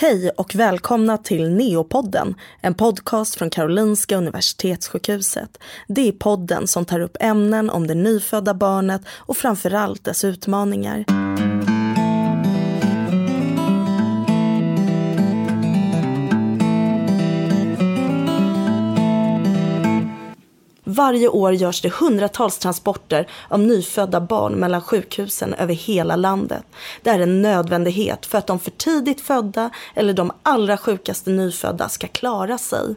Hej och välkomna till Neopodden, en podcast från Karolinska Universitetssjukhuset. Det är podden som tar upp ämnen om det nyfödda barnet och framförallt dess utmaningar. Varje år görs det hundratals transporter av nyfödda barn mellan sjukhusen över hela landet. Det är en nödvändighet för att de för tidigt födda eller de allra sjukaste nyfödda ska klara sig.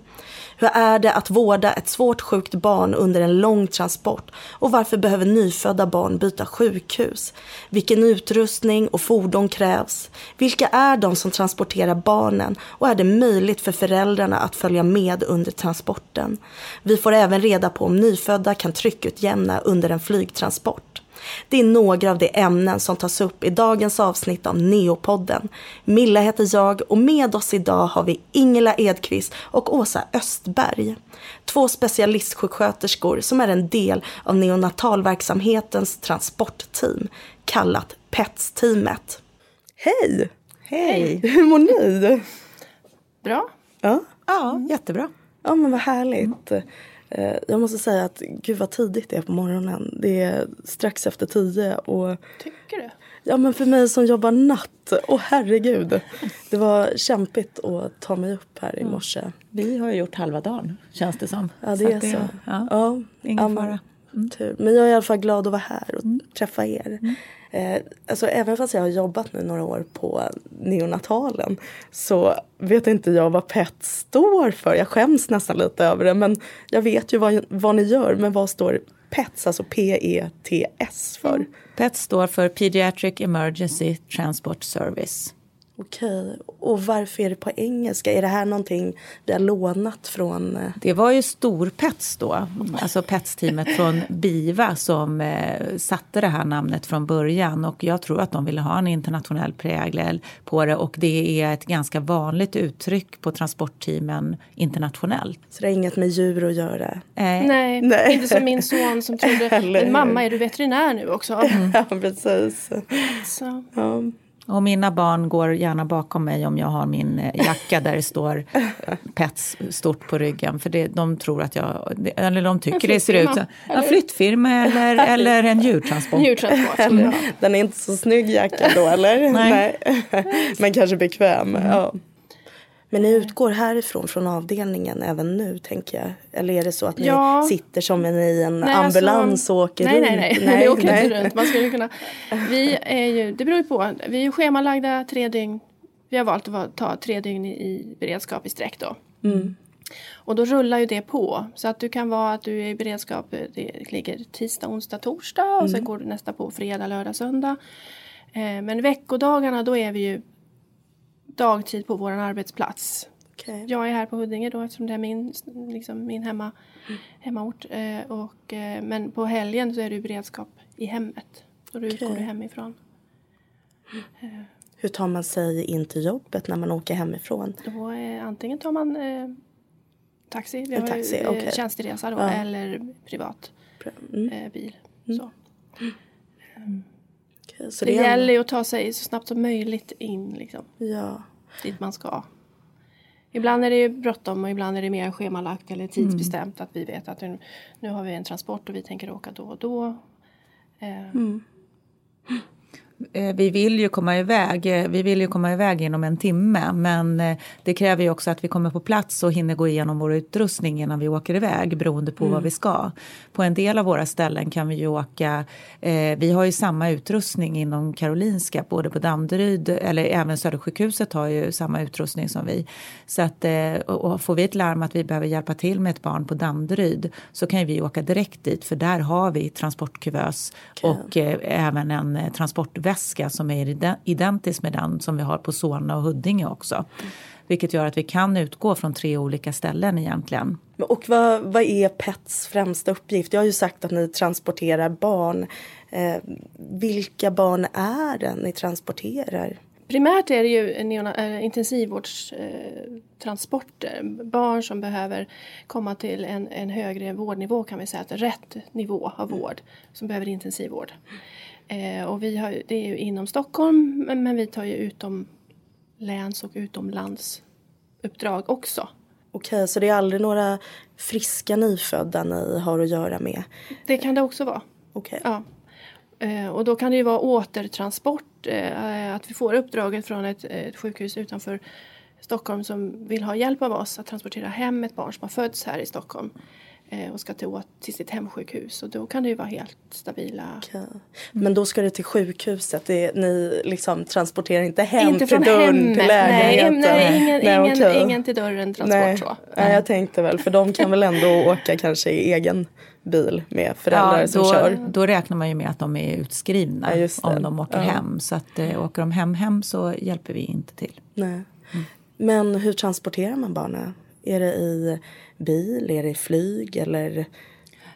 Hur är det att vårda ett svårt sjukt barn under en lång transport? Och varför behöver nyfödda barn byta sjukhus? Vilken utrustning och fordon krävs? Vilka är de som transporterar barnen? Och är det möjligt för föräldrarna att följa med under transporten? Vi får även reda på om nyfödda kan tryckutjämna under en flygtransport. Det är några av de ämnen som tas upp i dagens avsnitt av Neopodden. Milla heter jag och med oss idag har vi Ingela Edqvist och Åsa Östberg. Två specialistsjuksköterskor som är en del av neonatalverksamhetens transportteam kallat PETS-teamet. Hej! Hej! Hur mår ni? Bra. Ja, Ja, jättebra. ja men vad härligt. Eh, Jag måste säga att gud vad tidigt det är på morgonen. Det är strax efter tio och Tycker du? Ja men för mig som jobbar natt, åh herregud. Det var kämpigt att ta mig upp här i morse. Vi har ju gjort halva dagen, känns det som. Ja det är att så. Ja, Ja, ingen ja, fara. Mm. Men jag är i alla fall glad att vara här och träffa er. Eh, alltså, även fast jag har jobbat nu några år på neonatalen så vet inte jag vad PET står för. Jag skäms nästan lite över det men jag vet ju vad, vad ni gör. Men vad står PETS, alltså P-E-T-S för? PETS står för Pediatric Emergency Transport Service. Okej, och varför är det på engelska? Är det här någonting vi har lånat från? eh, Det var ju Stor-Pets då, alltså Pets-teamet från BIVA som eh, satte det här namnet från början och jag tror att de ville ha en internationell prägel på det och det är ett ganska vanligt uttryck på transportteamen internationellt. Så det har inget med djur att göra? Eh, Nej, Nej. inte som min son som trodde, mamma är du veterinär nu också? Ja, precis. Så, Ja. Och mina barn går gärna bakom mig om jag har min eh, jacka där det står Pets stort på ryggen. För det, de tror att jag, eller de tycker det ser ut som en flyttfirma eller, eller en djurtransport. djurtransport. Eller, Den är inte så snygg jacka då eller? Nej. Men kanske bekväm. Ja. Men ni utgår härifrån från avdelningen även nu tänker jag? Eller är det så att ni Ja. sitter som en i en Nej, ambulans alltså- och åker nej, runt? Nej, nej, vi åker inte runt. Man skulle kunna. Vi är ju, det beror ju på. Vi är schemalagda tre dygn. Vi har valt att ta tre dygn i, i beredskap i sträck då. Mm. Och då rullar ju det på. Så att du kan vara att du är i beredskap. Det ligger tisdag, onsdag, torsdag. Och Mm. sen går du nästa på fredag, lördag, söndag. Eh, men veckodagarna då är vi ju dagtid på vår arbetsplats. Okej. Jag är här på Huddinge då eftersom det är min, liksom min hemma, hemmaort. Eh, och, eh, men på helgen så är det ju beredskap i hemmet. Och då utgår Okej. du hemifrån. Hur tar man sig in till jobbet när man åker hemifrån? Då eh, antingen tar man eh, taxi, vi har ju, taxi, eh, okej. tjänsteresa då, Ja. eller privat Mm. eh, bil. Så. Så Det, är- gäller ju att ta sig så snabbt som möjligt in liksom, Ja. dit man ska. Ibland är det bråttom och ibland är det mer schemalagt eller tidsbestämt att vi vet att nu, nu har vi en transport och vi tänker åka då och då. Eh, Eh, Vi vill ju komma iväg. eh, Vi vill ju komma iväg inom en timme, men eh, det kräver ju också att vi kommer på plats och hinner gå igenom vår utrustning innan vi åker iväg beroende på vad vi ska. På en del av våra ställen kan vi ju åka. Eh, vi har ju samma utrustning inom Karolinska, både på Danderyd eller även Södersjukhuset har ju samma utrustning som vi. Så att eh, och får vi ett larm att vi behöver hjälpa till med ett barn på Danderyd så kan vi åka direkt dit för där har vi transportkuvös och eh, även en eh, transportväska som är ide- identisk med den som vi har på Solna och Huddinge också. Vilket gör att vi kan utgå från tre olika ställen egentligen. Och vad, vad är PETs främsta uppgift? Jag har ju sagt att ni transporterar barn. Eh, vilka barn är det ni transporterar? Primärt är det ju neona- intensivvårdstransporter. Eh, transporter. Barn som behöver komma till en, en högre vårdnivå kan vi säga, att rätt nivå av vård som behöver intensivvård. Eh, och vi har, det är ju inom Stockholm men, men vi tar ju utom läns och utomlandsuppdrag också. Okej, så det är aldrig några friska nyfödda ni har att göra med? Det kan det också vara. Okej. Ja. Eh, och då kan det ju vara återtransport, eh, att vi får uppdraget från ett, ett sjukhus utanför Stockholm som vill ha hjälp av oss att transportera hem ett barn som har fötts här i Stockholm och ska till, till sitt hemsjukhus. Och då kan det ju vara helt stabila. Okej. Men då ska det till sjukhuset? Det, ni liksom transporterar inte hem Inte till från dörren hemmet. till Nej, lägenheten? nej, ingen, ingen, okej. ingen till dörren transport Nej. så. Nej, jag tänkte väl, för de kan väl ändå åka kanske i egen bil med föräldrar som då, kör? då räknar man ju med att de är utskrivna Ja, om de åker Ja. hem. Så att, eh, åker de hem hem så hjälper vi inte till. Nej. Men hur transporterar man barnen? Är det i bil, är det flyg eller?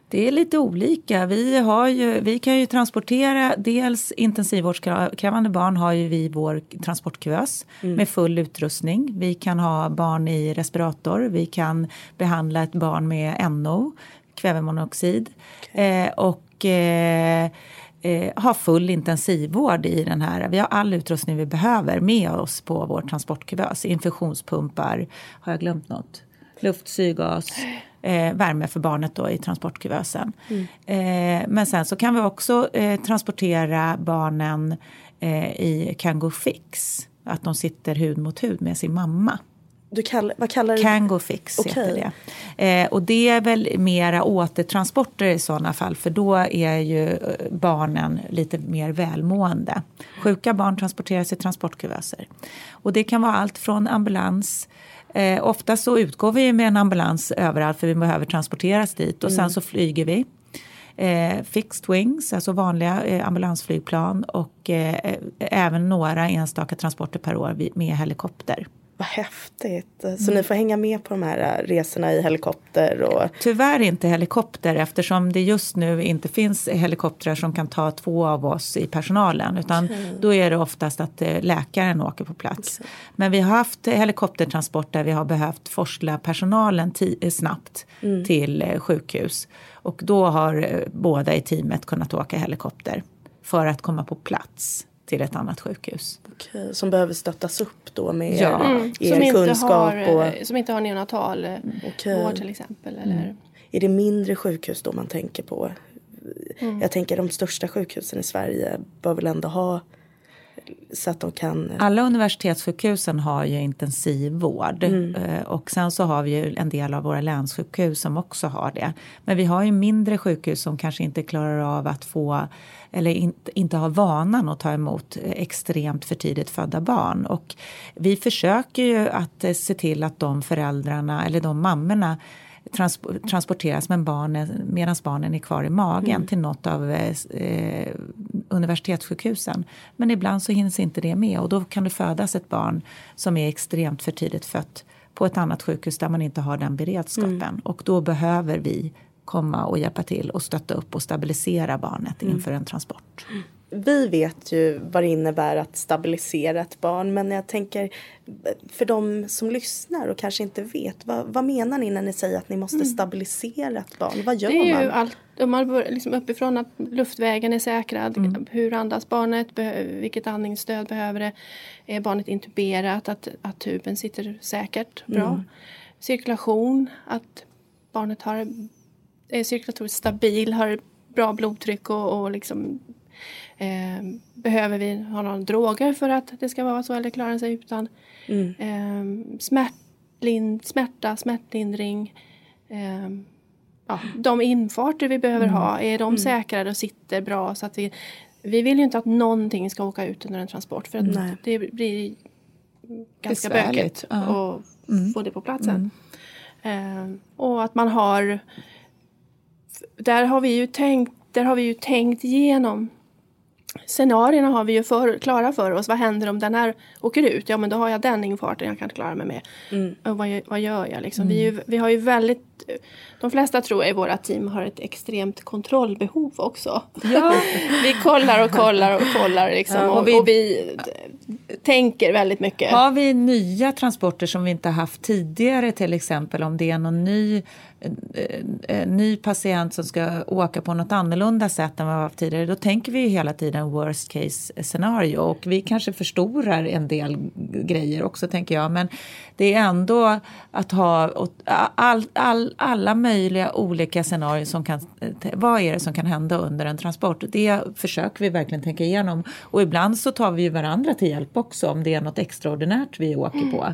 Det är lite olika. Vi, har ju, vi kan ju transportera, dels intensivvårdskrävande barn har ju vi vår transportkuvös med full utrustning. Vi kan ha barn i respirator, vi kan behandla ett barn med NO, kvävemonoxid. Eh, och eh, eh, ha full intensivvård i den här. Vi har all utrustning vi behöver med oss på vår transportkuvös. Infusionspumpar, har jag glömt något? Luft, syrgas, eh, värme för barnet då i transportkuvösen. Eh, men sen så kan vi också eh, transportera barnen eh, i Kango Fix. Att de sitter hud mot hud med sin mamma. Du kall, vad kallar du Kango Fix Okej. heter det. Eh, och det är väl mera återtransporter i sådana fall för då är ju eh, barnen lite mer välmående. Sjuka barn transporteras i transportkuvöser. Och det kan vara allt från ambulans Eh, ofta så utgår vi med en ambulans överallt för vi behöver transporteras dit och sen så flyger vi. Eh, fixed wings, alltså vanliga eh, ambulansflygplan och eh, eh, även några enstaka transporter per år med helikopter. Vad häftigt. Så ni får hänga med på de här äh, resorna i helikopter och Tyvärr inte helikopter eftersom det just nu inte finns helikoptrar som kan ta två av oss i personalen. Utan då är det oftast att eh, läkaren åker på plats. Men vi har haft helikoptertransport där vi har behövt forsla personalen eh, snabbt till eh, sjukhus. Och då har båda i teamet kunnat åka helikopter för att komma på plats till ett annat sjukhus. okej, som behöver stöttas upp då med Ja. er, Mm, er som, inte kunskap. har, och, eh, som inte har neonatal eh, Okej. vård till exempel. Eller, Är det mindre sjukhus då man tänker på? Mm. Jag tänker de största sjukhusen i Sverige bör väl ändå ha så att de kan Alla universitetssjukhusen har ju intensivvård Eh, och sen så har vi ju en del av våra länssjukhus som också har det. Men vi har ju mindre sjukhus som kanske inte klarar av att få eller inte, inte har vanan att ta emot eh, extremt för tidigt födda barn. Och vi försöker ju att eh, se till att de föräldrarna eller de mammorna trans transporteras med barnen, medan barnen är kvar i magen till något av eh, eh, universitetssjukhusen. Men ibland så hinns inte det med och då kan det födas ett barn som är extremt för tidigt fött på ett annat sjukhus där man inte har den beredskapen. Och då behöver vi komma och hjälpa till och stötta upp och stabilisera barnet inför en transport. Vi vet ju vad det innebär att stabilisera ett barn men jag tänker för de som lyssnar och kanske inte vet vad, vad menar ni när ni säger att ni måste stabilisera ett barn? Vad gör Mm. det är ju man? allt, om man börjar liksom uppifrån att luftvägen är säkrad. Mm. Hur andas barnet? Vilket andningsstöd behöver det? Är barnet intuberat? Att, att tuben sitter säkert bra? Mm. Cirkulation, att barnet har, är cirkulatoriskt stabil, har bra blodtryck och, och liksom Eh, behöver vi ha några droger för att det ska vara så eller klarar den sig utan? Mm. Eh, smärtlind, smärta, smärtlindring. Eh, ja, de infarter vi behöver ha, är de säkrade och sitter bra? Så att vi, vi vill ju inte att någonting ska åka ut under en transport för att Nej. det blir ganska Besvärligt, bökigt ja. att få det på plats sen. Eh, och att man har där har vi ju tänkt, där har vi ju tänkt igenom Scenarierna har vi ju för, klara för oss. Vad händer om den här åker ut? Ja men då har jag den infarten jag kan klara mig med. Och vad, vad gör jag liksom? Vi, är ju, vi har ju väldigt De flesta tror jag i våra team har ett extremt kontrollbehov också. Ja. vi kollar och kollar och kollar liksom. Ja, och och, vi- och vi, tänker väldigt mycket. Har vi nya transporter som vi inte haft tidigare till exempel om det är någon ny eh, eh, ny patient som ska åka på något annorlunda sätt än vad vi haft tidigare, då tänker vi hela tiden worst case scenario och vi kanske förstorar en del grejer också tänker jag. Men det är ändå att ha all, all, alla möjliga olika scenarier som kan, eh, vad är det som kan hända under en transport? Det försöker vi verkligen tänka igenom och ibland så tar vi ju varandra till hjälp också om det är något extraordinärt vi åker på.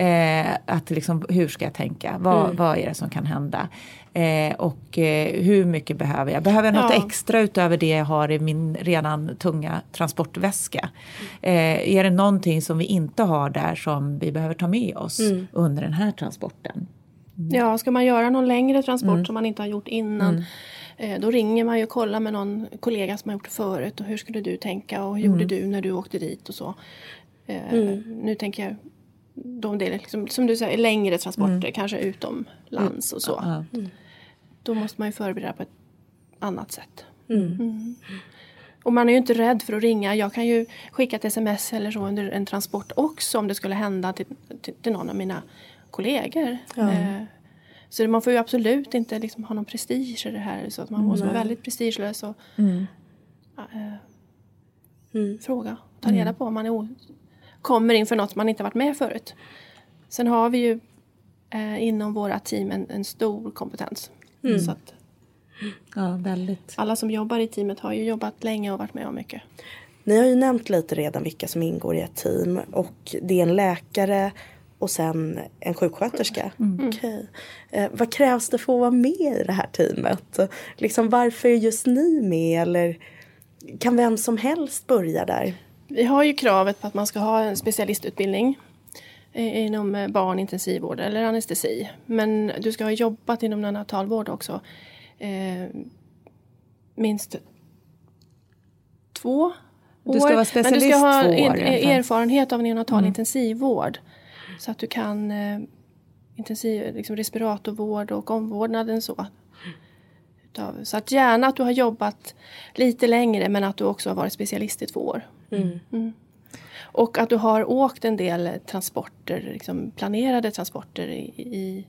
Eh, att liksom, hur ska jag tänka? Vad, mm. vad är det som kan hända? Eh, och eh, hur mycket behöver jag? Behöver jag något ja. extra utöver det jag har i min redan tunga transportväska? Eh, är det någonting som vi inte har där som vi behöver ta med oss mm. under den här transporten? Mm. Ja, ska man göra någon längre transport mm. som man inte har gjort innan mm. Då ringer man ju och kollar med någon kollega som har gjort det förut och hur skulle du tänka och hur gjorde mm. du när du åkte dit och så. Eh, nu tänker jag de delar, liksom, som du säger, längre transporter, mm. kanske utomlands och så. Mm. Då måste man ju förbereda på ett annat sätt. Mm. mm. Och man är ju inte rädd för att ringa. Jag kan ju skicka ett sms eller så under en transport också om det skulle hända till, till, till någon av mina kollegor. Ja. Eh, så man får ju absolut inte liksom ha någon prestige i det här. Så att man måste vara väldigt prestigelös och mm. äh, mm. fråga, ta reda mm. på om man är kommer inför något man inte varit med förut. Sen har vi ju eh, inom våra team en, en stor kompetens. Mm. Så att, ja, väldigt. Alla som jobbar i teamet har ju jobbat länge och varit med om mycket. Ni har ju nämnt lite redan vilka som ingår i ett team och det är en läkare och sen en sjuksköterska. Mm. Okay. Eh, vad krävs det för att vara med i det här teamet? Liksom, varför är just ni med eller kan vem som helst börja där? Vi har ju kravet på att man ska ha en specialistutbildning inom eh, barnintensivvård eller anestesi. Men du ska ha jobbat inom neonatalvård också. Eh, minst två år. Du ska vara specialist Men du ska ha år, erfarenhet av neonatal mm. intensivvård. Så att du kan eh, intensiv, liksom respiratorvård och omvårdnaden så. Så att gärna att du har jobbat lite längre men att du också har varit specialist i två år. Mm. Mm. Och att du har åkt en del transporter, liksom planerade transporter i, i,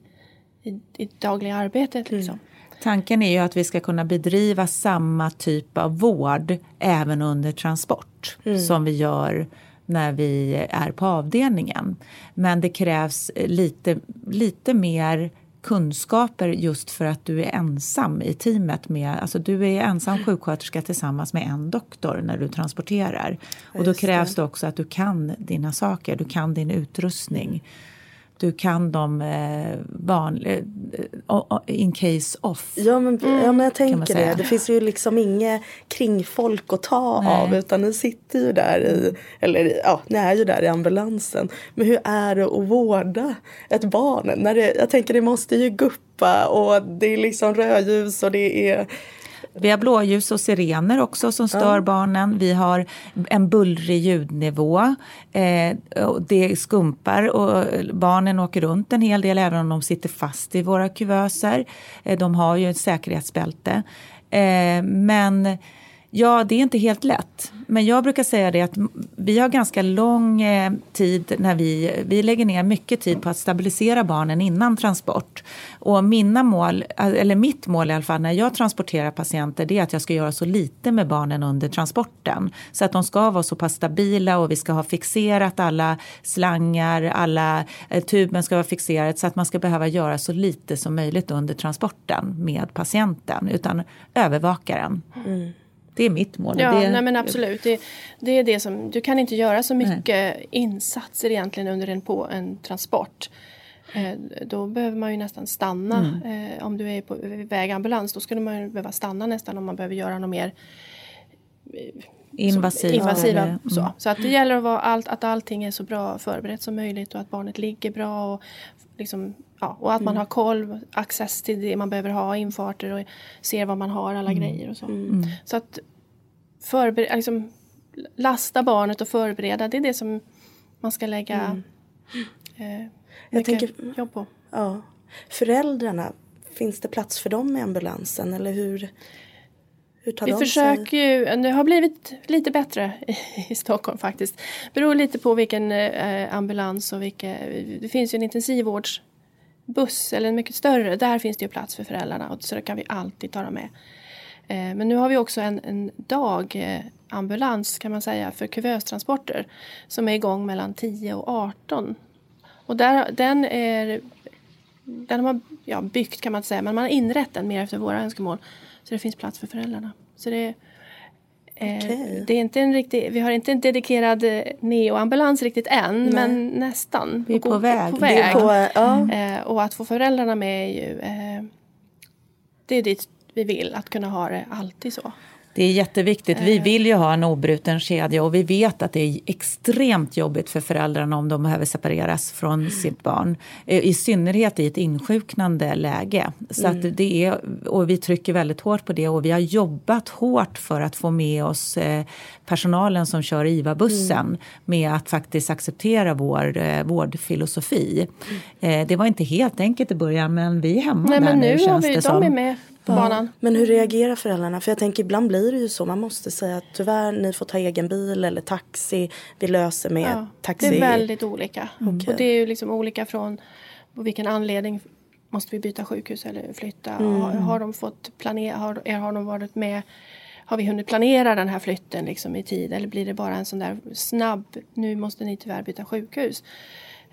i, i dagliga arbetet. Mm. Liksom. Tanken är ju att vi ska kunna bedriva samma typ av vård även under transport mm. som vi gör när vi är på avdelningen. Men det krävs lite, lite mer kunskaper just för att du är ensam i teamet. Med, alltså du är ensam sjuksköterska tillsammans med en doktor när du transporterar. Och då krävs det också att du kan dina saker, du kan din utrustning du kan dem eh, van, eh, in case off. Ja men, mm. ja, men jag tänker det. Det finns ju liksom inget kringfolk att ta Nej. av utan ni sitter ju där i, eller ja, ni är ju där i ambulansen. Men hur är det att vårda ett barn? När det, jag tänker det måste ju guppa och det är liksom rödljus och det är vi har blåljus och sirener också som stör ja. barnen. Vi har en bullrig ljudnivå. Eh, det skumpar och barnen åker runt en hel del även om de sitter fast i våra kuvöser. Eh, de har ju ett säkerhetsbälte. Eh, men Ja, det är inte helt lätt. Men jag brukar säga det att vi har ganska lång eh, tid när vi, vi lägger ner mycket tid på att stabilisera barnen innan transport. Och mina mål, eh, eller mitt mål i alla fall när jag transporterar patienter det är att jag ska göra så lite med barnen under transporten. Så att de ska vara så pass stabila och vi ska ha fixerat alla slangar, alla eh, tuben ska vara fixerat så att man ska behöva göra så lite som möjligt under transporten med patienten utan övervakaren. Mm. Det är mitt mål. Ja, det, nej, men absolut. Det, det, är det som, du kan inte göra så mycket nej. insatser egentligen under en, på en transport. Eh, då behöver man ju nästan stanna. Mm. Eh, om du är på vägambulans då skulle man ju behöva stanna nästan om man behöver göra något mer eh, invasiva. invasiva mm. så. så att det gäller att, vara allt, att allting är så bra förberett som möjligt och att barnet ligger bra. Och, liksom, ja, och att man mm. har koll, access till det man behöver ha, infarter och ser vad man har, alla mm. grejer och så. Mm. Så att förbereda, liksom, lasta barnet och förbereda, det är det som man ska lägga mm. eh, Jag tänker, jobb på. Ja. Föräldrarna, finns det plats för dem i ambulansen eller hur? Hur tar Vi de försöker sig? ju, det har blivit lite bättre i, i Stockholm faktiskt. Beror lite på vilken eh, ambulans och vilka, det finns ju en Buss eller en mycket större. Där finns det ju plats för föräldrarna och så kan vi alltid ta dem med. Eh, men nu har vi också en, en dagambulans kan man säga för kuvöstransporter som är igång mellan 10 och 18. Och där, den är den har man ja, byggt kan man inte säga, men man har inrett den mer efter våra önskemål. Så det finns plats för föräldrarna. Så det, eh, Okej. det är inte en riktig, vi har inte en dedikerad eh, neoambulans riktigt än, Nej. men nästan. Vi är på god- väg. På väg. på, ja. Eh, och att få föräldrarna med är ju, eh, det är dit vi vill, att kunna ha det alltid så. Det är jätteviktigt. Vi vill ju ha en obruten kedja och vi vet att det är extremt jobbigt för föräldrarna om de behöver separeras från sitt barn. Eh, I synnerhet i ett insjuknande läge. Så att det är, och vi trycker väldigt hårt på det och vi har jobbat hårt för att få med oss eh, personalen som kör IVA-bussen med att faktiskt acceptera vår eh, vårdfilosofi. Eh, det var inte helt enkelt i början men vi är hemma Nej, där men nu har känns vi, det de som. På banan. Men hur reagerar föräldrarna? För jag tänker ibland blir det ju så. Man måste säga att tyvärr ni får ta egen bil eller taxi. Vi löser med Ja, taxi. Det är väldigt olika. Okej. Och det är ju liksom olika från på vilken anledning måste vi byta sjukhus eller flytta. Har, har de fått planera, har, har de varit med har vi hunnit planera den här flytten liksom i tid eller blir det bara en sån där snabb, nu måste ni tyvärr byta sjukhus.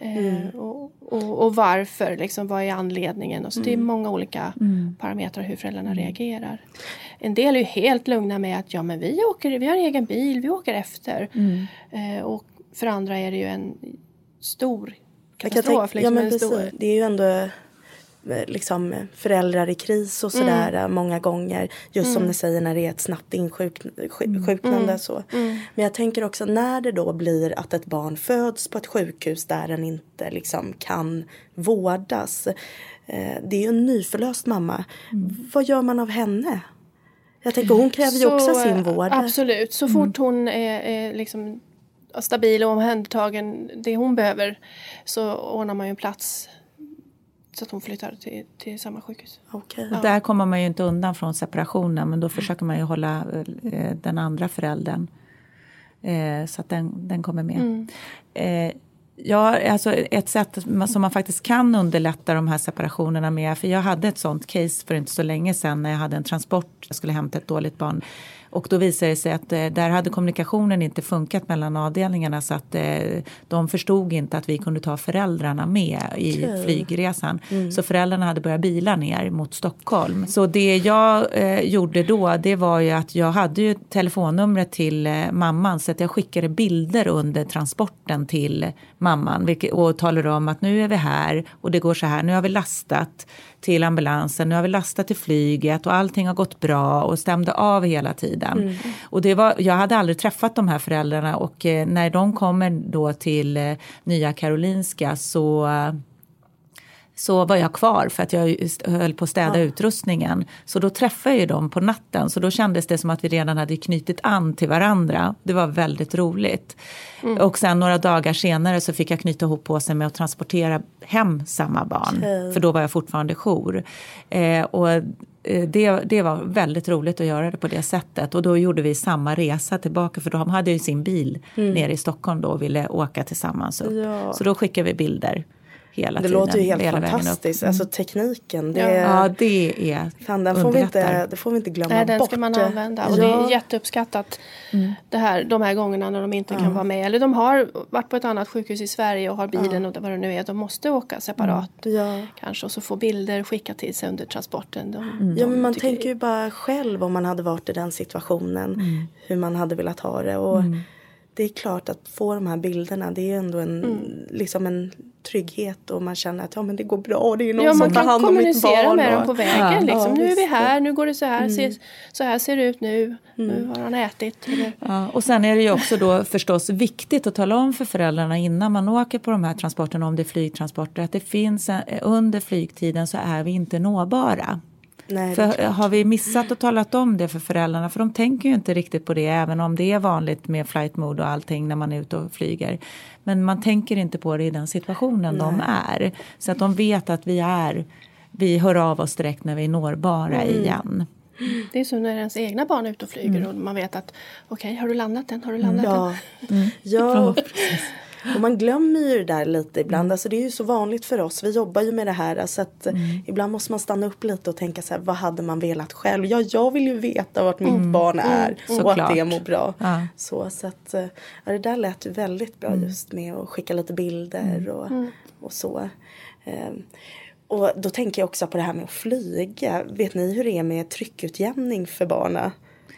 Eh, och, och, och varför, liksom, vad är anledningen? Och så Det är många olika parametrar hur föräldrarna reagerar. En del är ju helt lugna med att ja, men vi, åker, vi har egen bil, vi åker efter. Eh, och för andra är det ju en stor katastrof. tänka, liksom ja, men en stor, precis. Det är ju ändå liksom föräldrar i kris och sådär Mm. eh, många gånger. Just som ni säger när det är ett snabbt insjuknande. Mm. Så. Men jag tänker också när det då blir att ett barn föds på ett sjukhus där den inte liksom kan vårdas. Eh, det är ju en nyförlöst mamma. Vad gör man av henne? Jag tänker hon kräver ju också Så, sin eh, vård. Absolut, så fort hon är, är liksom stabil och omhändertagen det hon behöver så ordnar man ju en plats så att hon flyttar till, till samma sjukhus. Okej. Och Där kommer man ju inte undan från separationen men då försöker man ju hålla eh, den andra föräldern eh, så att den, den kommer med. Eh, ja, alltså ett sätt som man faktiskt kan underlätta de här separationerna med, för jag hade ett sånt case för inte så länge sedan när jag hade en transport, jag skulle hämta ett dåligt barn. Och då visade det sig att eh, där hade kommunikationen inte funkat mellan avdelningarna så att eh, de förstod inte att vi kunde ta föräldrarna med i Okej. flygresan. Så föräldrarna hade börjat bila ner mot Stockholm. Så det jag eh, gjorde då det var ju att jag hade ju telefonnumret till mamman så att jag skickade bilder under transporten till mamman och talade om att nu är vi här och det går så här, nu har vi lastat till ambulansen, nu har vi lastat till flyget och allting har gått bra och stämde av hela tiden. Och det var, jag hade aldrig träffat de här föräldrarna och eh, när de kommer då till eh, Nya Karolinska så eh, så var jag kvar för att jag höll på att städa utrustningen. Så då träffade jag dem på natten. Så då kändes det som att vi redan hade knutit an till varandra. Det var väldigt roligt. Och sen några dagar senare så fick jag knyta ihop påsen med att transportera hem samma barn. Okej. För då var jag fortfarande jour. Eh, och eh, det, det var väldigt roligt att göra det på det sättet. Och då gjorde vi samma resa tillbaka för de hade ju sin bil nere i Stockholm då och ville åka tillsammans upp. Ja. Så då skickade vi bilder hela Det tiden. låter ju helt fantastiskt. Alltså tekniken. Det, Ja. Ja, det är fan, den får vi inte, det får vi inte glömma Nej, den bort. ska man använda. Och ja. det är jätteuppskattat det här, de här gångerna när de inte kan vara med. Eller de har varit på ett annat sjukhus i Sverige och har bilen och vad det nu är. De måste åka separat. Ja. Kanske och så få bilder skickat till sig under transporten. De, Ja, de men man tänker ju bara själv om man hade varit i den situationen. Mm. Hur man hade velat ha det. Och Det är klart att få de här bilderna det är ändå en, Mm. liksom en trygghet och man känner att ja, men det går bra. Det är någon Ja, som man tar kan hand om mitt kommunicera barn. med och- dem på vägen. Ja. liksom. Ja, nu är vi här, nu går det så här. Se, så här ser det ut nu. Nu har han ätit. Ja, och sen är det ju också då förstås viktigt att tala om för föräldrarna innan man åker på de här transporterna, om det är flygtransporter, att det finns en, under flygtiden så är vi inte nåbara. Nej, För har vi missat att talat om det för föräldrarna, för de tänker ju inte riktigt på det, även om det är vanligt med flight mode och allting när man är ute och flyger. Men man tänker inte på det i den situationen de är. Så att de vet att vi är, vi hör av oss direkt när vi är nårbara Mm. igen. Det är som när ens egna barn är ute och flyger och man vet att okej, okay, har du landat än? Har du landat Ja, ja precis. Och man glömmer ju det där lite ibland. Alltså det är ju så vanligt för oss. Vi jobbar ju med det här. Så att mm. ibland måste man stanna upp lite och tänka så här. Vad hade man velat själv? Ja, jag vill ju veta vart mitt mm. barn är. Mm. Och Såklart. att det mår bra. Ja. Så, så att, ja, det där lät ju väldigt bra just med att skicka lite bilder och, och så. Um, och då tänker jag också på det här med att flyga. Vet ni hur det är med tryckutjämning för barnen?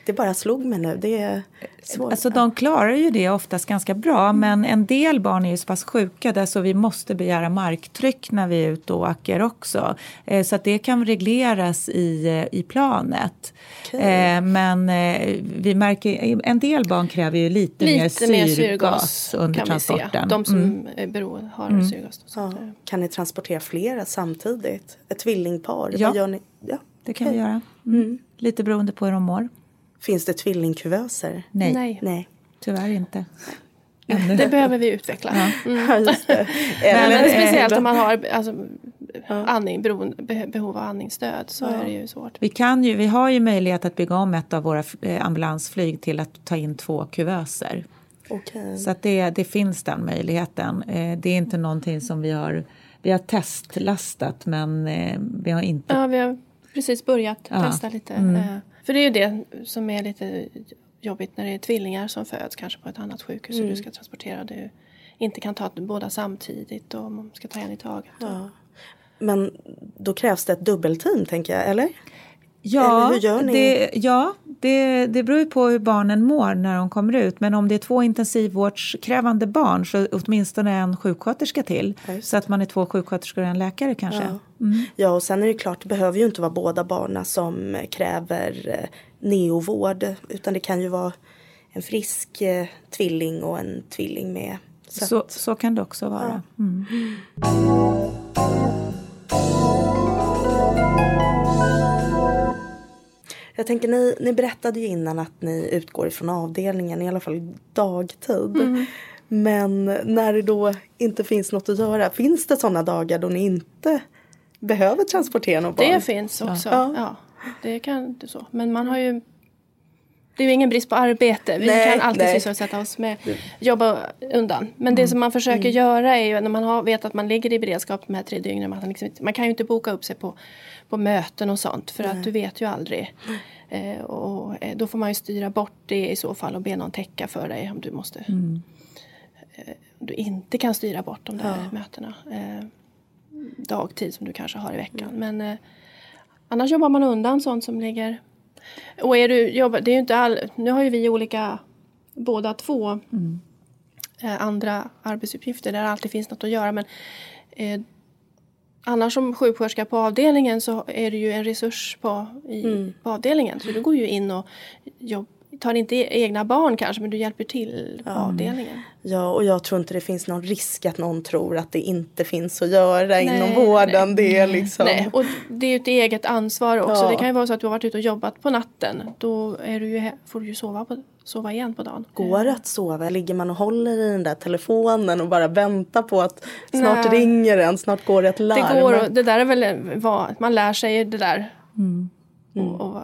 Det bara slog mig nu. Det är svårt. Alltså, de klarar ju det oftast ganska bra mm. men en del barn är ju så pass sjuka där så vi måste begära marktryck när vi är ute och åker också. Eh, så att det kan regleras i, eh, i planet. Okay. Eh, men vi märker, en del barn kräver ju lite, lite mer syrgas, syrgas under transporten. De som mm. är beroende har mm. syrgas. Ja. Kan ni transportera flera samtidigt? Ett tvillingpar? Ja, Vad gör ni? ja. det kan okay. vi göra. Mm. mm. Lite beroende på hur de mår. Finns det tvillingkuvöser? Nej. Nej. Nej. Tyvärr inte. Det behöver vi utveckla. Ja. Mm. Ja, just det. men, men speciellt om man har alltså, andning, behov av andningsstöd så ja. är det ju svårt. Vi, kan ju, vi har ju möjlighet att bygga om ett av våra eh, ambulansflyg till att ta in två kuvöser. Okay. Så att det, det finns den möjligheten. Eh, det är inte någonting som vi har, vi har testlastat men eh, vi har inte... Ja, vi har precis börjat testa lite. Mm. För det är ju det som är lite jobbigt när det är tvillingar som föds kanske på ett annat sjukhus mm. och du ska transportera. Du inte kan ta båda samtidigt och man ska ta en i taget. Ja. Men då krävs det ett dubbelteam tänker jag, eller? Ja, eller hur gör ni? Det, ja det, det beror ju på hur barnen mår när de kommer ut. Men om det är två intensivvårdskrävande barn så åtminstone en sjuksköterska till. Så att man är två sjuksköterskor och en läkare kanske. Ja. Mm. ja, och sen är det klart, det behöver ju inte vara båda barnen som kräver eh, neovård. Utan det kan ju vara en frisk eh, tvilling och en tvilling med. Så, så, så kan det också vara. Ja. Mm. Jag tänker ni, ni berättade ju innan att ni utgår ifrån avdelningen i alla fall dagtid. Mm. Men när det då inte finns något att göra, finns det sådana dagar då ni inte behöver transportera något barn? Det finns också. Ja. ja. det kan det så. Men man har ju det är ju ingen brist på arbete. Vi nej, kan alltid sysselsätta oss med jobba undan. Men mm. det som man försöker mm. göra är ju när man har, vet att man ligger i beredskap de här tre dygnen. Man, liksom, man kan ju inte boka upp sig på, på möten och sånt för nej. att du vet ju aldrig. Eh, och eh, då får man ju styra bort det i så fall och be någon täcka för dig om du måste. Mm. Eh, du inte kan styra bort de där ja. mötena. Eh, dagtid som du kanske har i veckan. Mm. Men eh, annars jobbar man undan sånt som ligger och är du, jobbar, det är inte all, nu har ju vi olika, båda två mm. eh, andra arbetsuppgifter där det alltid finns något att göra. Men eh, annars som sjuksköterska på avdelningen så är du ju en resurs på, i, mm. på avdelningen. Så du går ju in och jobb, tar inte egna barn kanske men du hjälper till på ja. avdelningen. Ja och jag tror inte det finns någon risk att någon tror att det inte finns att göra nej, inom vården. Nej. Det är liksom... Nej, och det är ju ett eget ansvar också. Ja. Det kan ju vara så att du har varit ute och jobbat på natten. Då är du ju, får du ju sova, på, sova igen på dagen. Går det att sova? Ligger man och håller i den där telefonen och bara väntar på att snart nej. ringer den, snart går det ett larm? Det går, det där är väl vad man lär sig det där. Mm. Mm. Och, och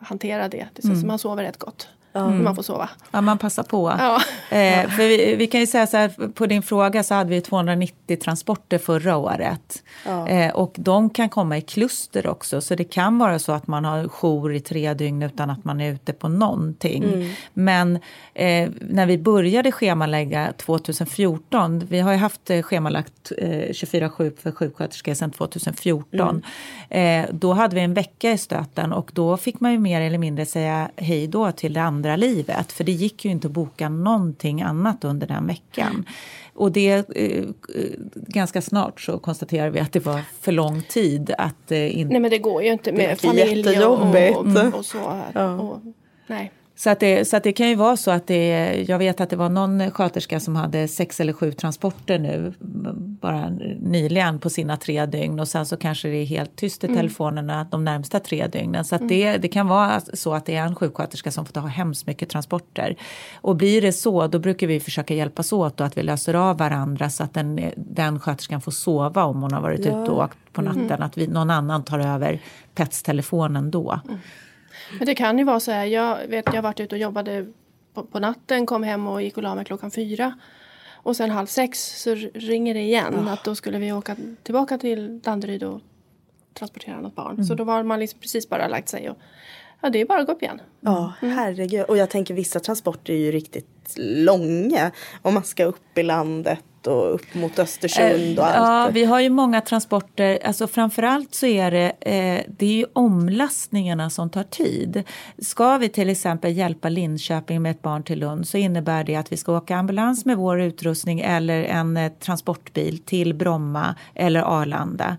hantera det. det mm. Så man sover rätt gott. Mm. Man får sova. Ja, man passar på. Ja. Eh, vi, vi, kan ju säga så här, på din fråga så hade vi 290 transporter förra året. Ja. Eh, och de kan komma i kluster också, så det kan vara så att man har jour i tre dygn utan att man är ute på någonting. Mm. Men eh, när vi började schemalägga 2014, vi har ju haft eh, schemalagt eh, 24-7 för sjuksköterskor sedan 2014. Mm. Eh, då hade vi en vecka i stöten och då fick man ju mer eller mindre säga hej då till det andra livet. För det gick ju inte att boka någonting annat under den veckan. Och det, eh, ganska snart så konstaterade vi att det var för lång tid att eh, inte... Nej men det går ju inte med familj och, och, och, så. Ja. Och, nej. Så att, det, så att det kan ju vara så att det, jag vet att det var någon sköterska som hade sex eller sju transporter nu bara nyligen på sina tre dygn och sen så kanske det är helt tyst i mm. telefonerna de närmsta tre dygnen. Så att det, mm. det kan vara så att det är en sjuksköterska som får ta hemskt mycket transporter. Och blir det så då brukar vi försöka hjälpas åt och att vi löser av varandra så att den, den sköterskan får sova om hon har varit ja. ute och åkt på natten. Mm. Att vi, någon annan tar över PETS-telefonen då. Mm. Men det kan ju vara så här, jag vet jag har varit ute och jobbade på, på natten, kom hem och gick och la mig klockan fyra. Och sen halv sex så ringer det igen att då skulle vi åka tillbaka till Danderyd och transportera något barn. Så då var man liksom precis bara lagt sig och ja, det är bara att gå upp igen. Ja, herregud. Och jag tänker vissa transporter är ju riktigt långa. Om man ska upp i landet och upp mot Östersund och Ja, allt. vi har ju många transporter. Alltså framförallt så är det, eh, det är ju omlastningarna som tar tid. Ska vi till exempel hjälpa Linköping med ett barn till Lund så innebär det att vi ska åka ambulans med vår utrustning eller en eh, transportbil till Bromma eller Arlanda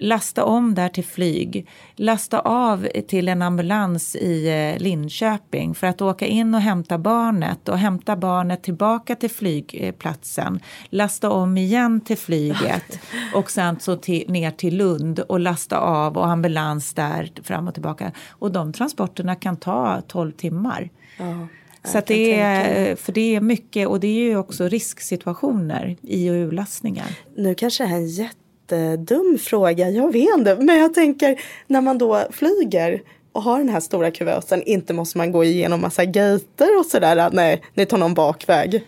lasta om där till flyg, lasta av till en ambulans i eh, Linköping för att åka in och hämta barnet och hämta barnet tillbaka till flygplatsen, lasta om igen till flyget och sen så till, ner till Lund och lasta av och ambulans där fram och tillbaka. Och de transporterna kan ta 12 timmar. Ja, Så det är, för det är mycket och det är ju också risksituationer i och urlastningar. Nu kanske det här är en jättedum fråga, jag vet inte. Men jag tänker när man då flyger och har den här stora kuvösen, inte måste man gå igenom massa gater och sådär. Nej, ni tar någon bakväg.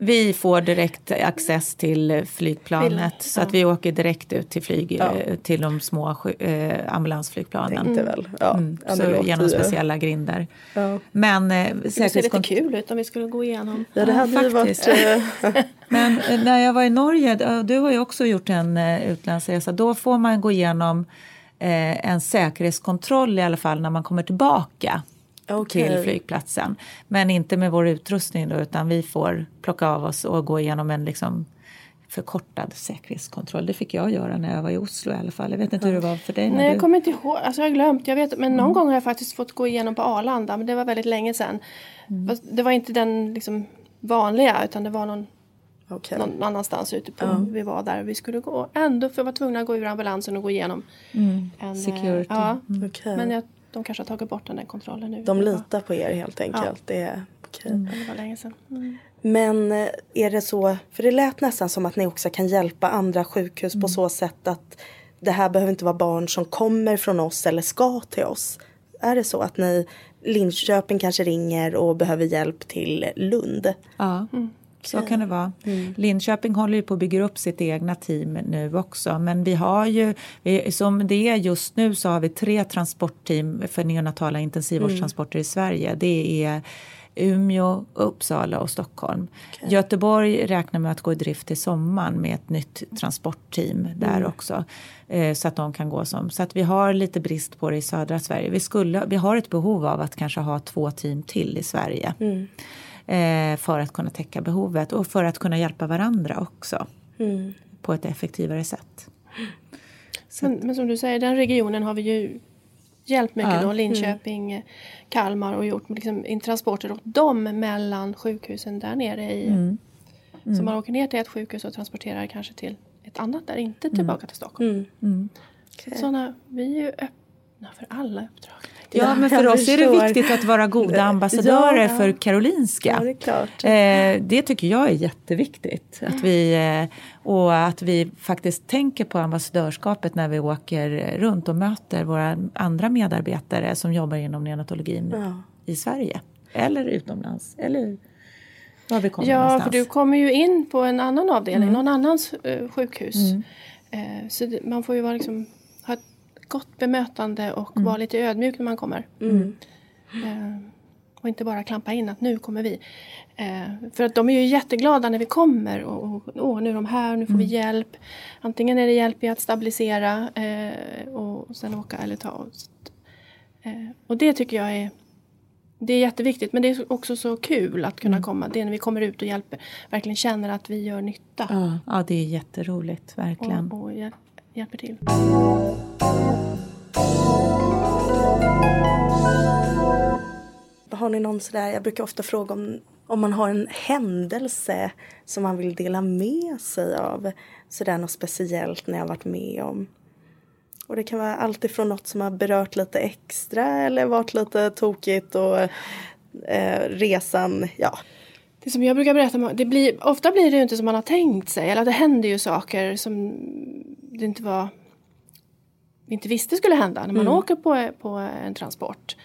Vi får direkt access till flygplanet Till- så att vi åker direkt ut till, flyg, Ja. eh, till de små eh, ambulansflygplanen. Tänkte väl. Ja, Mm, ja, så genom ju- speciella grinder. Ja. Men eh, Det ser lite kul ut om vi skulle gå igenom. Ja, det Ja, hade ju varit... eh, Men eh, när jag var i Norge, du har ju också gjort en utlandsresa, då får man gå igenom eh, en säkerhetskontroll i alla fall när man kommer tillbaka Okej. till flygplatsen. Men inte med vår utrustning då, utan vi får plocka av oss och gå igenom en liksom förkortad säkerhetskontroll. Det fick jag göra när jag var i Oslo i alla fall. Jag vet inte hur det var för dig. Nej, du... jag kommer inte ihåg. Alltså jag har glömt. Jag vet, men någon gång har jag faktiskt fått gå igenom på Arlanda. Men det var väldigt länge sedan. Fast Det var inte den liksom, vanliga utan det var någon, okej. någon annanstans ute på. Vi var där vi skulle gå. Ändå för jag var tvungna att gå ur ambulansen och gå igenom. En, eh, Security. Ja, Okej. men jag, de kanske har tagit bort den där kontrollen nu. De litar på er helt enkelt. Det är okej. men Det var länge sedan. Mm. Men eh, är det så, för det lät nästan som att ni också kan hjälpa andra sjukhus Mm. på så sätt att det här behöver inte vara barn som kommer från oss eller ska till oss. Är det så att ni, Linköping kanske ringer och behöver hjälp till Lund? Ja, så kan det vara. Linköping håller ju på att bygga upp sitt egna team nu också. Men vi har ju, som det är just nu så har vi tre transportteam för neonatala intensivvårdstransporter i Sverige. Det är Umeå, Uppsala och Stockholm. Göteborg räknar med att gå i drift till sommaren med ett nytt transportteam där också. Eh, så att de kan gå som. Så att vi har lite brist på det i södra Sverige. Vi, skulle, vi har ett behov av att kanske ha två team till i Sverige eh, för att kunna täcka behovet och för att kunna hjälpa varandra också på ett effektivare sätt. Men, men som du säger, den regionen har vi ju hjälpt mycket Ja. då. Linköping, eh, Kalmar och gjort liksom, in transporter åt dem mellan sjukhusen där nere i. Mm. Så man åker ner till ett sjukhus och transporterar kanske till ett annat där, inte tillbaka till Stockholm. Mm. Såna, vi är ju öppna för alla uppdrag. Ja, men för oss är det viktigt att vara goda ambassadörer Ja. för Karolinska. Ja, det. Eh, det tycker jag är jätteviktigt. Att vi, eh, och att vi faktiskt tänker på ambassadörskapet när vi åker runt och möter våra andra medarbetare som jobbar inom neonatologin Ja. i Sverige. Eller utomlands. Eller var vi kommer Ja, någonstans. för du kommer ju in på en annan avdelning, Mm. någon annans eh, sjukhus. Eh, så man får ju vara liksom, gott bemötande och Mm. vara lite ödmjuk när man kommer. Eh, och inte bara klampa in att nu kommer vi. Eh, för att de är ju jätteglada när vi kommer och, och åh, nu är de här, nu får Mm. vi hjälp. Antingen är det hjälp i att stabilisera eh, och sen åka eller ta oss. Och det tycker jag är det är jätteviktigt men det är också så kul att Mm. kunna komma. Det är när vi kommer ut och hjälper, verkligen känner att vi gör nytta. Ja, ja, det är jätteroligt, verkligen. Och, och hjälper till. Har ni någon sådär, jag brukar ofta fråga om, om man har en händelse som man vill dela med sig av. Sådär något speciellt ni har varit med om. Och det kan vara allt ifrån något som har berört lite extra eller varit lite tokigt och eh, resan, ja. Det som jag brukar berätta det blir, ofta blir det ju inte som man har tänkt sig. Eller det händer ju saker som det inte var vi inte visste skulle hända när man åker på, på en transport.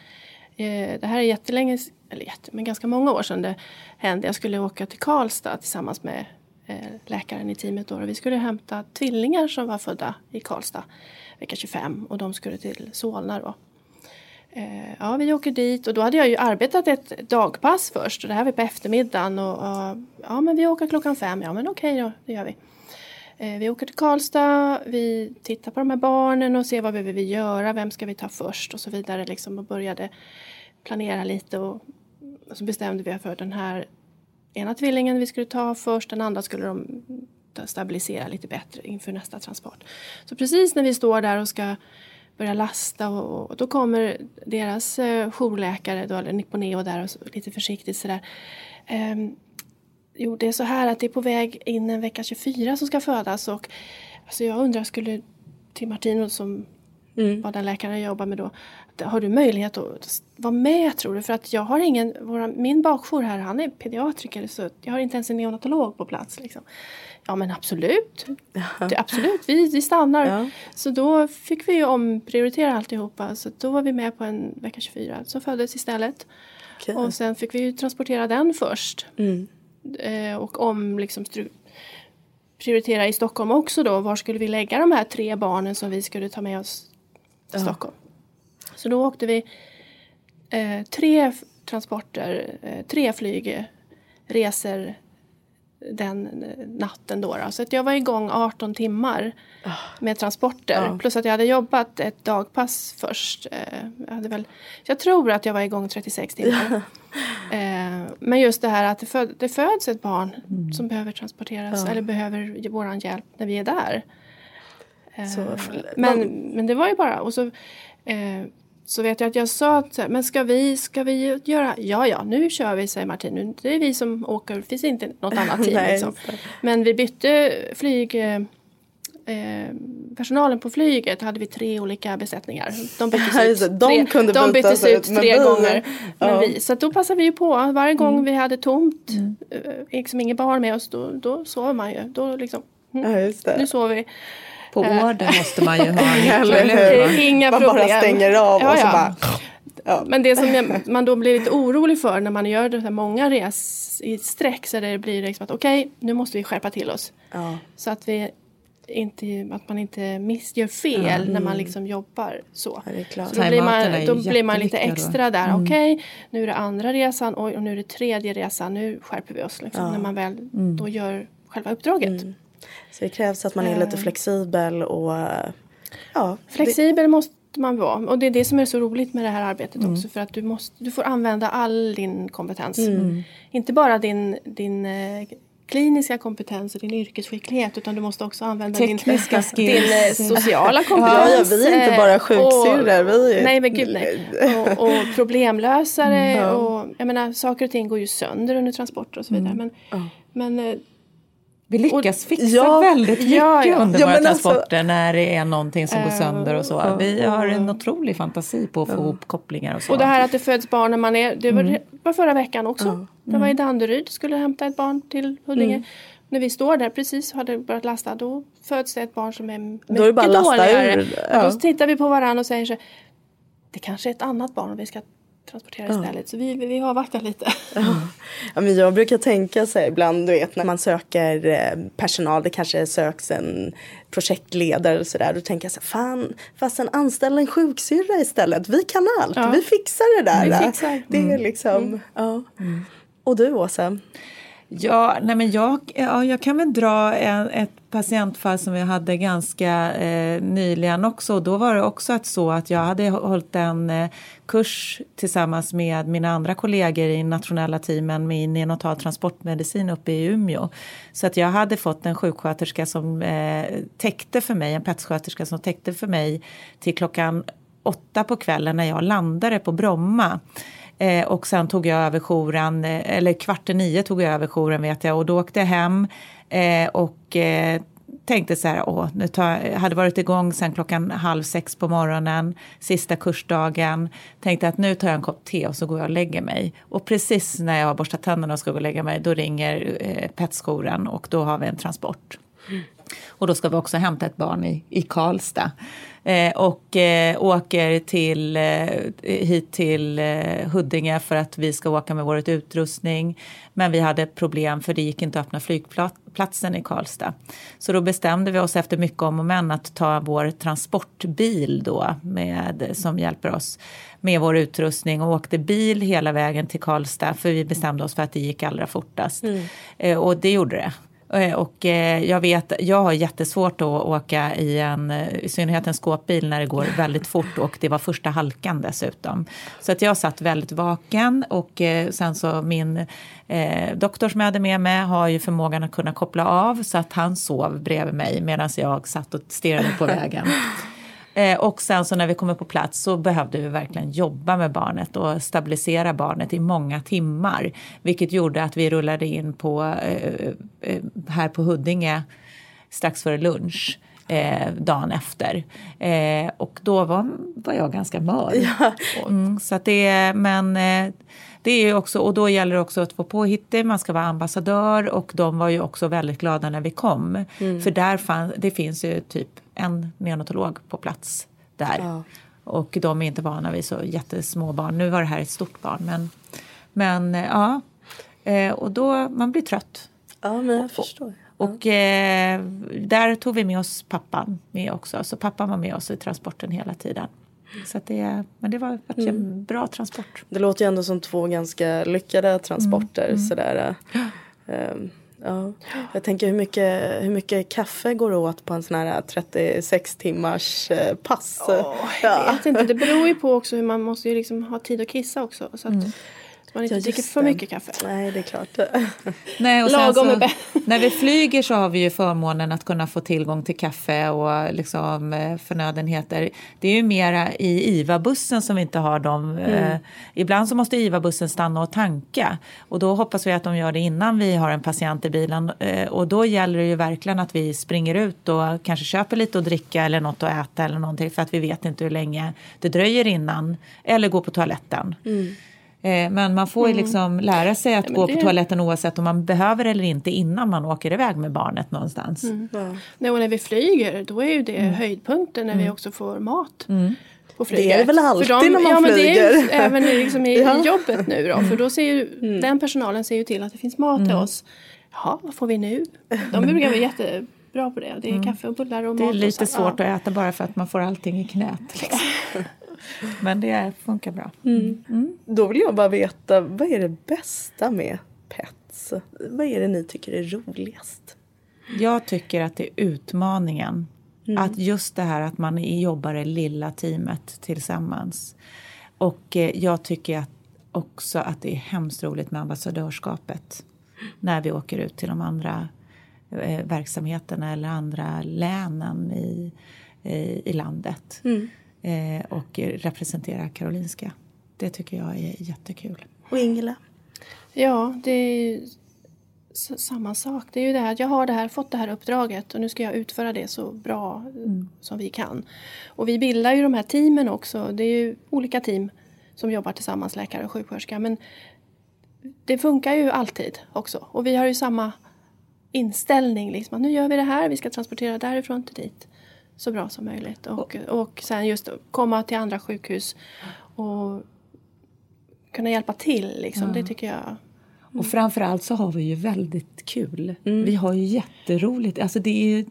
Eh, det här är jättelänge, eller jätte, men ganska många år sedan det hände. Jag skulle åka till Karlstad tillsammans med eh, läkaren i teamet då. Och vi skulle hämta tvillingar som var födda i Karlstad vecka 25 och de skulle till Solna då. Eh, ja, vi åker dit och då hade jag ju arbetat ett dagpass först och det här var på eftermiddagen och, och ja, men vi åker klockan fem. Ja, men okej då, det gör vi. Eh, vi åker till Karlstad, vi tittar på de här barnen och ser vad behöver vi göra, vem ska vi ta först och så vidare liksom och började planera lite och, så bestämde vi för den här ena tvillingen vi skulle ta först, den andra skulle de stabilisera lite bättre inför nästa transport. Så precis när vi står där och ska börja lasta och, och då kommer deras eh, jourläkare, då, eller Nipponeo där och så, lite försiktigt sådär. Um, jo, det är så här att det är på väg in en vecka 24 som ska födas och alltså jag undrar, skulle till Martino som mm. var den läkaren jag jobbar med då, har du möjlighet att vara med tror du? För att jag har ingen, våra, min bakjour här han är pediatriker så jag har inte ens en neonatolog på plats. Liksom. Ja men absolut, det, absolut, vi, vi stannar. Ja. Så då fick vi ju omprioritera alltihopa så då var vi med på en vecka 24 som föddes istället. Okay. Och sen fick vi ju transportera den först. Mm. Eh, och om liksom prioritera i Stockholm också då. Var skulle vi lägga de här tre barnen som vi skulle ta med oss till ja. Stockholm? Så då åkte vi eh, tre transporter, eh, tre flygresor den eh, natten då. då. Så att jag var igång 18 timmar ah. med transporter. Ja. Plus att jag hade jobbat ett dagpass först. Eh, jag, hade väl, jag tror att jag var igång 36 timmar. Eh, men just det här att det, föd, det föds ett barn mm. som behöver transporteras ja. eller behöver våran hjälp när vi är där. Så, men, men det var ju bara... Och så, så vet jag att jag sa att men ska vi, ska vi göra, ja ja nu kör vi säger Martin, det är vi som åker, det finns inte något annat team. liksom. Men vi bytte flyg, eh, personalen på flyget hade vi tre olika besättningar. De byttes ut, de tre, kunde de byttes ut tre gånger. Men vi, så då passade vi ju på, varje gång mm. vi hade tomt, mm. eh, liksom inget barn med oss, då, då sov man ju. Då liksom, mm, ja, nu sover vi. På eh. orden måste man ju ha nyckeln. Inga man problem. bara stänger av ja, och så ja. bara... Ja. Men det som jag, man då blir lite orolig för när man gör det här många res i sträck så det blir liksom att okej, okay, nu måste vi skärpa till oss. Ja. Så att, vi inte, att man inte miss, gör fel mm. när man liksom jobbar så. Ja, så då blir man, då blir man lite extra där. Mm. Okej, okay, nu är det andra resan och, och nu är det tredje resan. Nu skärper vi oss liksom, när man väl mm. då gör själva uppdraget. Mm. Så det krävs att man är lite eh. flexibel och ja. Flexibel det... måste man vara och det är det som är så roligt med det här arbetet mm. också för att du, måste, du får använda all din kompetens. Mm. Inte bara din, din eh, kliniska kompetens och din yrkesskicklighet utan du måste också använda Tekniska din, din eh, sociala kompetens. Ja, ja, vi är inte bara sjuksyrror. Vi är... Nej men gud nej. Och, och problemlösare mm. och jag menar saker och ting går ju sönder under transporter och så vidare. Mm. Men, men vi lyckas fixa ja, väldigt mycket ja, ja. under våra alltså- transporter alltså, när det är någonting som går sönder och så. Vi har en otrolig fantasi på att få ihop kopplingar och så. Och det här att det föds barn när man är, det var, mm. var förra veckan också. Mm. Det var i Danderyd, skulle hämta ett barn till Huddinge. Mm. När vi står där precis och hade börjat lasta då föds det ett barn som är mycket då är det bara dåligare. Ur, ja. Då tittar vi på varandra och säger så det kanske är ett annat barn och vi ska transportera ja. istället. Så vi, vi avvaktar lite. Ja. men jag brukar tänka så här ibland, du vet när man söker eh, personal, det kanske söks en projektledare och sådär. Då tänker jag så här, fan, fasen anställ en sjuksyrra istället. Vi kan allt, ja. vi fixar det där. Vi fixar. Det är liksom, mm. ja. Mm. Och du Åsa? Ja, nej men jag, ja, jag kan väl dra en, ett patientfall som vi hade ganska eh, nyligen också. Då var det också att så att jag hade hållit en eh, kurs tillsammans med mina andra kollegor i nationella teamen med neonatal transportmedicin uppe i Umeå. Så att jag hade fått en sjuksköterska som eh, täckte för mig, en petssköterska som täckte för mig till klockan åtta på kvällen när jag landade på Bromma. Eh, och sen tog jag över jouren, eh, eller kvart i nio tog jag över jouren vet jag och då åkte jag hem eh, och eh, tänkte så här, åh, nu tar, jag hade varit igång sen klockan halv sex på morgonen, sista kursdagen. Tänkte att nu tar jag en kopp te och så går jag och lägger mig. Och precis när jag har borstat tänderna och ska gå och lägga mig, då ringer eh, petsjouren och då har vi en transport. Och då ska vi också hämta ett barn i, i Karlstad. Eh, och eh, åker till, eh, hit till eh, Huddinge för att vi ska åka med vår utrustning. Men vi hade problem för det gick inte att öppna flygplatsen i Karlstad. Så då bestämde vi oss efter mycket om och men att ta vår transportbil då med, som hjälper oss med vår utrustning och åkte bil hela vägen till Karlstad för vi bestämde oss för att det gick allra fortast. Mm. Eh, och det gjorde det. Eh, och eh, jag vet, jag har jättesvårt att åka i en, i synnerhet en skåpbil när det går väldigt fort och det var första halkan dessutom. Så att jag satt väldigt vaken och eh, sen så min eh, doktor som jag hade med mig har ju förmågan att kunna koppla av så att han sov bredvid mig medan jag satt och stirrade på vägen. Eh, och sen så när vi kommer på plats så behövde vi verkligen jobba med barnet och stabilisera barnet i många timmar. Vilket gjorde att vi rullade in på, eh, eh, här på Huddinge strax före lunch. Eh, dagen efter. Eh, och då var, var jag ganska mör. Ja. Mm, så det, men eh, det är också, och då gäller det också att få påhittig, man ska vara ambassadör och de var ju också väldigt glada när vi kom. Mm. För där fann, det finns ju typ en neonatolog på plats där. Ja. Och de är inte vana vid så jättesmå barn. Nu var det här ett stort barn men, men eh, ja. Eh, och då, man blir trött. Ja men jag förstår. Och eh, där tog vi med oss pappan med också. Så pappan var med oss i transporten hela tiden. Så det, men det var en mm. bra transport. Det låter ju ändå som två ganska lyckade transporter. Mm. Sådär. Um, ja. Jag tänker hur mycket, hur mycket kaffe går åt på en sån här 36 timmars uh, pass? Oh, jag vet inte, det beror ju på också hur man måste ju liksom ha tid att kissa också. Så att, mm man inte ja, dricker för mycket kaffe. Nej, det är klart. Nej, och Lagom så, När vi flyger så har vi ju förmånen att kunna få tillgång till kaffe och liksom eh, förnödenheter. Det är ju mera i IVA-bussen som vi inte har dem. Mm. Eh, ibland så måste IVA-bussen stanna och tanka och då hoppas vi att de gör det innan vi har en patient i bilen eh, och då gäller det ju verkligen att vi springer ut och kanske köper lite att dricka eller något att äta eller någonting för att vi vet inte hur länge det dröjer innan eller går på toaletten. Mm. Eh, men man får ju mm. liksom lära sig att ja, gå det... på toaletten oavsett om man behöver eller inte innan man åker iväg med barnet någonstans. Mm. Ja. Nej, och när vi flyger då är ju det mm. höjdpunkten när vi mm. också får mat. Mm. På flyget. Det är det väl alltid de, när man ja, flyger? Men det är även liksom i ja. jobbet nu då. För då ser ju, den personalen ser ju till att det finns mat till oss. Ja, vad får vi nu? De brukar vara jättebra på det. Det är kaffe och bullar och mat. Det är lite svårt att äta bara för att man får allting i knät. Liksom. Men det funkar bra. Mm. Mm. Då vill jag bara veta, vad är det bästa med Pets? Vad är det ni tycker är roligast? Jag tycker att det är utmaningen. Mm. Att just det här att man jobbar i lilla teamet tillsammans. Och eh, jag tycker att också att det är hemskt roligt med ambassadörskapet. När vi åker ut till de andra verksamheterna eller andra länen i, i, i landet. Mm eh, och representera Karolinska. Det tycker jag är jättekul. Och Ingela? Ja, det är samma sak. Det är ju det här att jag har det här, fått det här uppdraget och nu ska jag utföra det så bra mm. som vi kan. Och vi bildar ju de här teamen också. Det är ju olika team som jobbar tillsammans, läkare och sjuksköterska. Men det funkar ju alltid också. Och vi har ju samma inställning. Liksom, nu gör vi det här, vi ska transportera därifrån till dit så bra som möjligt. Och, och sen just komma till andra sjukhus och kunna hjälpa till. Liksom. Ja. Det tycker jag mm. Och framförallt så har vi ju väldigt kul. Mm. Vi har ju jätteroligt. Alltså det är ju,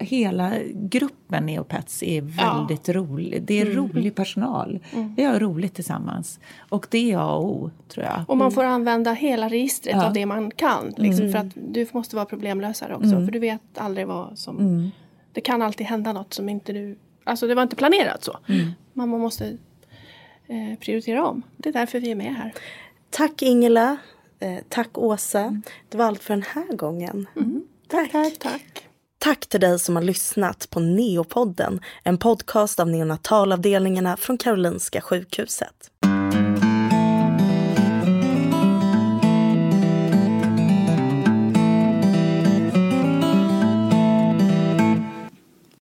hela gruppen Neopets är väldigt ja. rolig. Det är mm. rolig personal. Mm. Vi har roligt tillsammans. Och det är A och O, tror jag. Och man får använda hela registret ja. av det man kan. Liksom, mm. För att du måste vara problemlösare också. Mm. För du vet aldrig vad som det kan alltid hända något som inte du... Alltså det var inte planerat så. Mm. Man måste eh, prioritera om. Det är därför vi är med här. Tack Ingela. Eh, tack Åsa. Mm. Det var allt för den här gången. Mm. Tack. tack. tack. Tack till dig som har lyssnat på Neopodden, en podcast av neonatalavdelningarna från Karolinska sjukhuset.